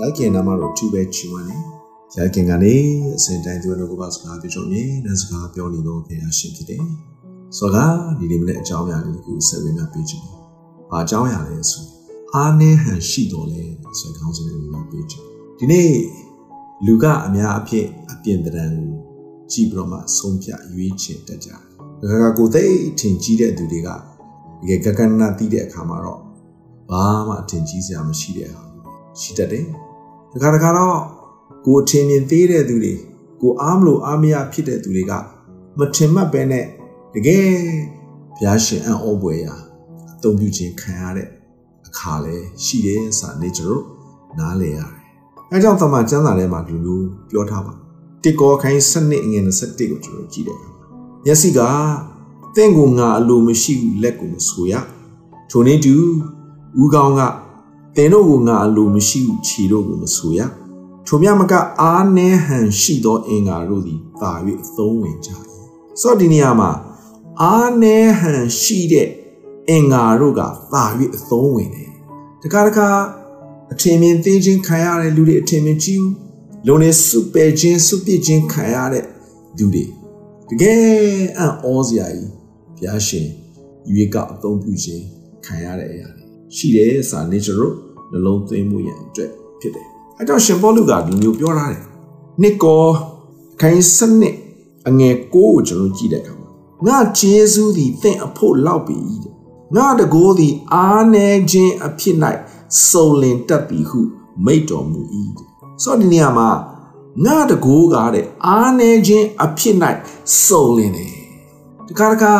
ရိုက်ကင်နာမတော့သူပဲချီဝမ်းနေရိုက်ကင်ကနေအစဉ်တိုင်းသူတို့ကပါစကားပြောကြမြေနဲ့စကားပြောနေတော့ဖေရရှင်ဖြစ်တယ်ဆိုတော့ဒီနေ့မနေ့အကြောင်းအရာလေးကိုဆက်ပြီးမှပေးချင်တယ်။ဘာအကြောင်းအရာလဲဆိုအားနည်းဟန်ရှိတော်လဲဆိုတဲ့ခေါင်းစဉ်လေးကိုပေးချင်ဒီနေ့လူကအများအဖြစ်အပြင်တရံကိုကြည့်ပြီးတော့မှဆုံးဖြတ်ရွေးချယ်တတ်ကြတယ်။ဒါကကိုသိထင်ကြီးတဲ့သူတွေကတကယ်ကကနနာတီးတဲ့အခါမှာတော့ဘာမှအထင်ကြီးစရာမရှိတဲ့ဟာရှိတတ်တယ်။ ဒါကတခါတော့ကိုအထင်မြင်သေးတဲ့သူတွေကိုအားမလို့အားမရဖြစ်တဲ့သူတွေကမထင်မှတ်ပဲနဲ့တကယ်ဘုရားရှင်အံ့ဩပွေရာအသုံးပြုခြင်းခံရတဲ့အခါလဲရှိတယ်ဆိုတာနေကျွန်တော်နားလည်ရတယ်။အဲကြောင့်တမန်ကျမ်းစာထဲမှာဒီလိုပြောထားပါတစ်ကောခိုင်းစနစ်ငွေ21ကိုကျွန်တော်ကြည့်တယ်အခါမှာမျက်စိကတင့်ကိုငါအလိုမရှိဘူးလက်ကိုမဆိုရထိုနည်းတူဦးကောင်းက တင်တို့ကိုငါအလိုမရှိဘူးခြေတို့ကိုမဆိုရထိုမြမကအားနည်းဟန်ရှိသောအင်္ဂါတို့သည်တာ၍အသုံးဝင်ကြ၏ဆိုတော့ဒီနေရာမှာအားနည်းဟန်ရှိတဲ့အင်္ဂါတို့ကသာ၍အသုံးဝင်တယ်တခါတခါအထင်မြင်သိချင်းခံရတဲ့လူတွေအထင်မြင်ကြည့်လုံးနေစုပယ်ခြင်းစုပစ်ခြင်းခံရတဲ့လူတွေတကယ်အံ့ဩစရာကြီးဘုရားရှင်ရွေးကောက်အသုံးပြုခြင်းခံရတဲ့အရာတွေ ရှိတယ်ဆိုတာ nature နှလုံးသွင်းမှုရန်အတွက်ဖြစ်တယ်အဲကြောင့်ရှင်ပေါလုကဒီမျိုးပြောထားတယ်နှစ်ကောခိုင်းစနစ်အငယ်ကိုကိုကျွန်တော်ကြည့်တဲ့အခါမှာငါဂျေဇုသည်သင်အဖို့လောက်ပြီတဲ့ငါတကိုးသည်အားနေခြင်းအဖြစ်၌စုံလင်တတ်သည်ဟု မိတ်တော်မူ၏ဆိုတော့ဒီနေရာမှာငါတကိုးကတဲ့အားနေခြင်းအဖြစ်၌စုံလင်တယ်တခါတခါ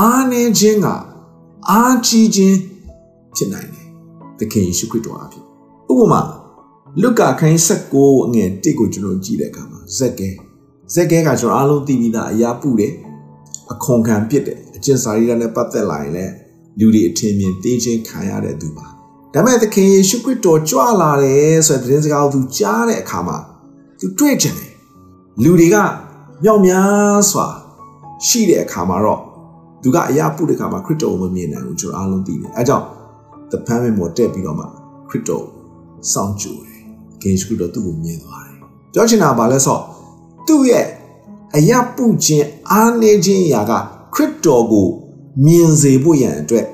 အားနေခြင်းကအားကြီးခြင်း ဖြစ်နိုင်တယ်သခင်ယေရှုခရစ်တော်အဖြစ်ဥပမာလုကာခိုင်း16အငယ်1ကိုကျွန်တော်ကြည့်တဲ့အခါမှာဇက်ကဲဇက်ကဲကကျွန်တော်အားလုံးသိပြီးသားအရာပုတယ်အခွန်ခံပြစ်တယ်အကျင့်စာရိတ္တနဲ့ပတ်သက်လာရင်လည်းလူတွေအထင်မြင်သိချင်းခံရတဲ့သူပါဒါပေမဲ့သခင်ယေရှုခရစ်တော်ကြွလာတယ်ဆိုတဲ့သတင်းစကားကိုသူကြားတဲ့အခါမှာသူတွေ့ကြတယ်လူတွေကမြောက်များစွာရှိတဲ့အခါမှာတော့သူကအရာပုတဲ့အခါမှာခရစ်တော်ကိုမမြင်နိုင်ဘူးကျွန်တော်အားလုံးသိတယ်အဲကြောင့် တပန်းမပေါ်တက်ပြီးတော့မှခရစ်တော်စောင့်ကြိုတယ်ဂင်ရှုတော့သူ့ကိုမြင်သွားတယ်ပြောချင်တာကဘာလဲဆိုသူ့ရဲ့အရာပုခြင်းအားနေခြင်းအရာကခရစ်တော်ကိုမြင်စေဖို့ရန်အတွက်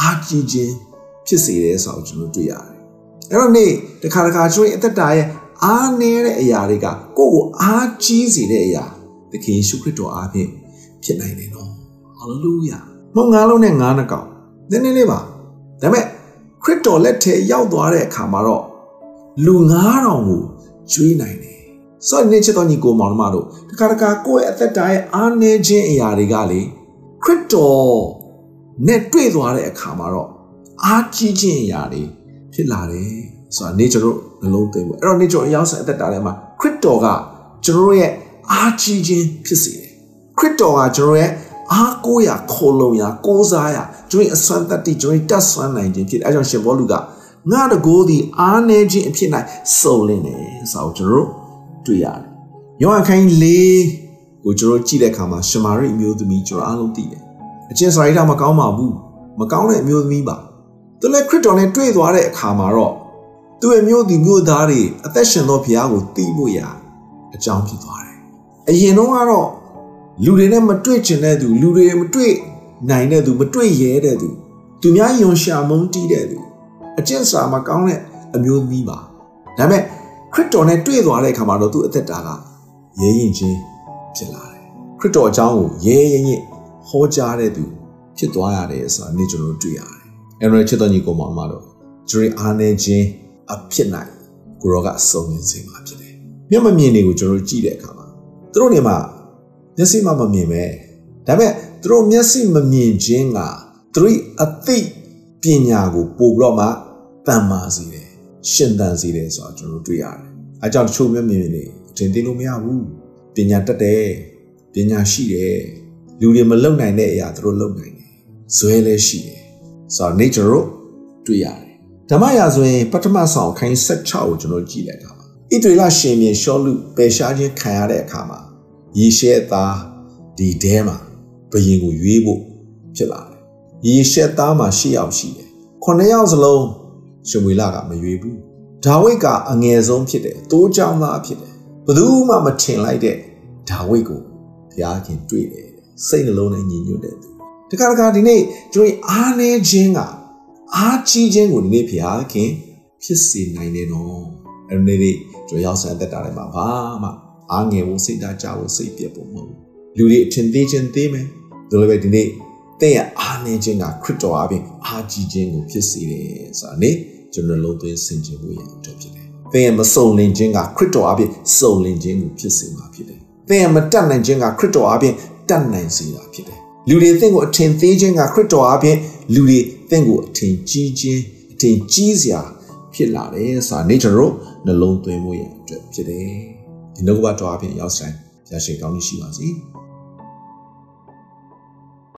အားကြီးခြင်းဖြစ်စေတယ်ဆိုတော့ကျွန်တော်တွေ့ရတယ်အဲ့တော့နေ့တခါတခါကျွန်တော်အသက်တာရဲ့အားနည်းတဲ့အရာတွေကကိုယ့်ကိုအားကြီးစေတဲ့အရာသခင်ယေရှုခရစ်တော်အားဖြင့်ဖြစ်နိုင်တယ်နော်ဟာလေလုယာမုံငါးလုံးနဲ့ငါးနှကောင်နည်းနည်းလေးပါ ဒါပေမဲ့ခရစ်တော်လက်ထဲရောက်သွားတဲ့အခါမှာတော့လူ9000ကိုကျွေးနိုင်တယ်ဆိုတော့နေ့ချက်တော်ညီကိုမောင်မတို့တခါတခါကိုယ့်ရဲ့အသက်တာရဲ့အားနည်းခြင်းအရာတွေကလေခရစ်တော်နဲ့တွေ့သွားတဲ့အခါမှာတော့အားကြီးခြင်းအရာတွေဖြစ်လာတယ်ဆိုတာနေကျွန်တော်နှလုံးသွင်းဖို့အဲ့တော့နေကျွန်တော်အရောက်ဆိုင်အသက်တာထဲမှာခရစ်တော်ကကျွန်တော်ရဲ့အားကြီးခြင်းဖြစ်စေတယ်ခရစ်တော်ကကျွန်တော်ရဲ့ အားကိုးရာခိုလုံရာကိုးစားရာကျွန်တော်အစွမ်းတတ္တိကျွန်တော်တတ်ဆွမ်းနိုင်ခြင်းဖြစ်အဲကြောင့်ရှင်ဘောလူကငါတကိုးသည်အားနေခြင်းအဖြစ်၌စုံလင်တယ်ဆိုတော့ကျွန်တော်တွေ့ရတယ်ယောဟန်ခိုင်းလေးကိုကျွန်တော်ကြည့်တဲ့အခါမှာရှမာရိအမျိုးသမီးကျွန်တော်အားလုံးသိတယ်အချင်းစာရိတာမကောင်းပါဘူးမကောင်းတဲ့အမျိုးသမီးပါသူလည်းခရစ်တော်နဲ့တွေ့သွားတဲ့အခါမှာတော့သူ့ရဲ့မျိုးဒီမျိုးသားတွေအသက်ရှင်သောဘုရားကိုသိဖို့ရာအကြောင်းဖြစ်သွားတယ်အရင်တော့ကတော့ လူတွေနဲ့မတွေ့ကျင်တဲ့သူလူတွေမတွေ့နိုင်တဲ့သူမတွေ့ရဲတဲ့သူသူများယွန်ရှာမုန်းတီးတဲ့သူအကျင့်စာမကောင်းတဲ့အမျိုးသမီးပါဒါပေမဲ့ခရစ်တော်နဲ့တွေ့သွားတဲ့အခါမှာတော့သူ့အသက်တာကရဲရင်ချင်းဖြစ်လာတယ်ခရစ်တော်အကြောင်းကိုရဲရဲရင်ဟောကြားတဲ့သူဖြစ်သွားရတယ်ဆိုတာနေ့ကျွန်တော်တွေ့ရတယ်အဲ့တော့ချစ်တော်ညီကောင်မတို့ကျွန်တော်အားနေခြင်းအဖြစ်နိုင်ကိုရောကစုံလင်စေမှာဖြစ်တယ်မျက်မမြင်တွေကိုကျွန်တော်ကြည့်တဲ့အခါမှာသူတို့နေမှာ မျက်စိမှမမြင်ပဲဒါပေမဲ့သူတို့မျက်စိမမြင်ခြင်းကသူတို့အသိပညာကိုပို့ပြီးတော့မှတန်မာစေတယ်ရှင်သန်စေတယ်ဆိုတာကျွန်တော်တွေ့ရတယ်အဲကြောင့်တချို့မျက်မြင်တွေအထင်သေးလို့မရဘူးပညာတတ်တယ်ပညာရှိတယ်လူတွေမလုံနိုင်တဲ့အရာသူတို့လုံနိုင်တယ်ဇွဲလည်းရှိတယ်ဆိုတော့ nature ကိုတွေ့ရတယ်ဓမ္မရာဆိုရင်ပထမဆောင်ခိုင်း16ကိုကျွန်တော်ကြည့်တဲ့အခါမှာဣသရေလရှင်မြေရှောလူပယ်ရှားခြင်းခံရတဲ့အခါမှာ ယေရှဲသားဒီတဲမှာဘယင်ကိုရွေးဖို့ဖြစ်လာတယ်ယေရှဲသားမှာ၈ယောက်ရှိတယ်9ယောက်စလုံးရှမွေလကမရွေးဘူးဒါဝိဒ်ကအငယ်ဆုံးဖြစ်တယ်တိုးကြောင်သားဖြစ်တယ်ဘယ်သူမှမထင်လိုက်တဲ့ဒါဝိဒ်ကိုဘုရားခင်တွေ့တယ်စိတ်နှလုံးနဲ့ညီညွတ်တဲ့သူတခါတခါဒီနေ့ကျွန်တော်အားနေခြင်းကအားကြီးခြင်းကိုဒီနေ့ဘုရားခင်ဖြစ်စေနိုင်တယ်နော်အဲ့ဒီနေ့ကျွန်တော်ရောက်ဆန်သက်တာတွေမှာဘာမှ အားငယ်ဖို့စိတ်ဓာတ်ကြဖို့စိတ်ပြတ်ဖို့မဟုတ်ဘူးလူတွေအထင်သေးခြင်းသေးမယ်ဒါလိုပဲဒီနေ့တဲ့ရအားနေခြင်းကခရစ်တော်အပြင်အားကြီးခြင်းကိုဖြစ်စေတယ်ဆိုတာနေ့ကျွန်တော်လုံးသွင်းဆင်ခြင်ဖို့ရအတွက်ဖြစ်တယ်။သင်ရဲ့မစုံလင်ခြင်းကခရစ်တော်အပြင်စုံလင်ခြင်းကိုဖြစ်စေမှာဖြစ်တယ်။သင်ရဲ့မတတ်နိုင်ခြင်းကခရစ်တော်အပြင်တတ်နိုင်စေတာဖြစ်တယ်။လူတွေသင်ကိုအထင်သေးခြင်းကခရစ်တော်အပြင်လူတွေသင်ကိုအထင်ကြီးခြင်းအထင်ကြီးစရာဖြစ်လာတယ်ဆိုတာနေ့ကျွန်တော်နှလုံးသွင်းဖို့ရအတွက်ဖြစ်တယ်။ ဒီနှုတ်ကပတ်တော်အပြင်ရောက်ဆိုင်ရရှိကောင်းကြီးရှိပါစေ။